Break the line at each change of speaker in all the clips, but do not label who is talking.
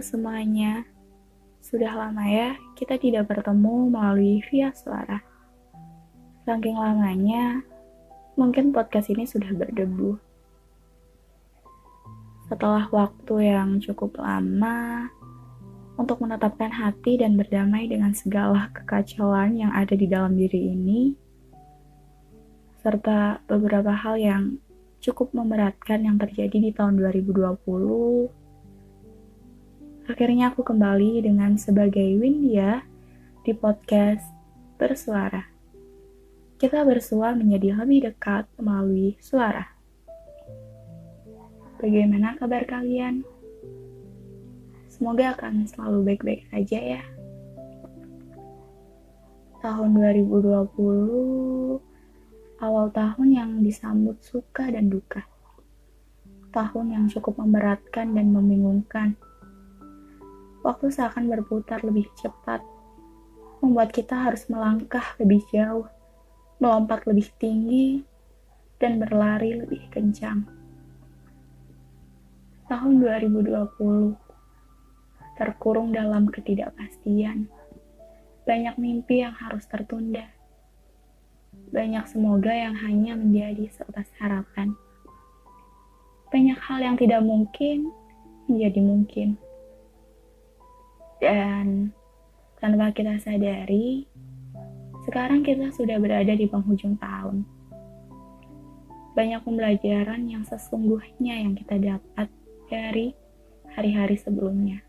Semuanya, sudah lama ya kita tidak bertemu melalui via suara. Saking lamanya, mungkin podcast ini sudah berdebu. Setelah waktu yang cukup lama untuk menetapkan hati dan berdamai dengan segala kekacauan yang ada di dalam diri ini, serta beberapa hal yang cukup memberatkan yang terjadi di tahun 2020 Akhirnya aku kembali dengan sebagai Windia di podcast Bersuara. Kita bersua menjadi lebih dekat melalui suara. Bagaimana kabar kalian? Semoga akan selalu baik-baik aja ya. Tahun 2020 awal tahun yang disambut suka dan duka. Tahun yang cukup memberatkan dan membingungkan waktu seakan berputar lebih cepat, membuat kita harus melangkah lebih jauh, melompat lebih tinggi, dan berlari lebih kencang. Tahun 2020 terkurung dalam ketidakpastian. Banyak mimpi yang harus tertunda. Banyak semoga yang hanya menjadi sebatas harapan. Banyak hal yang tidak mungkin menjadi mungkin. Dan tanpa kita sadari, sekarang kita sudah berada di penghujung tahun. Banyak pembelajaran yang sesungguhnya yang kita dapat dari hari-hari sebelumnya.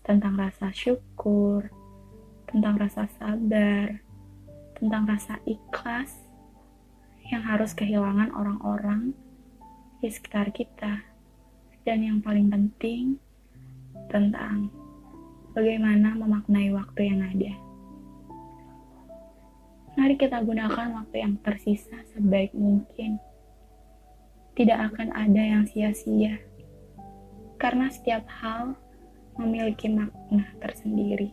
Tentang rasa syukur, tentang rasa sabar, tentang rasa ikhlas yang harus kehilangan orang-orang di sekitar kita. Dan yang paling penting, tentang bagaimana memaknai waktu yang ada. Mari kita gunakan waktu yang tersisa sebaik mungkin. Tidak akan ada yang sia-sia, karena setiap hal memiliki makna tersendiri.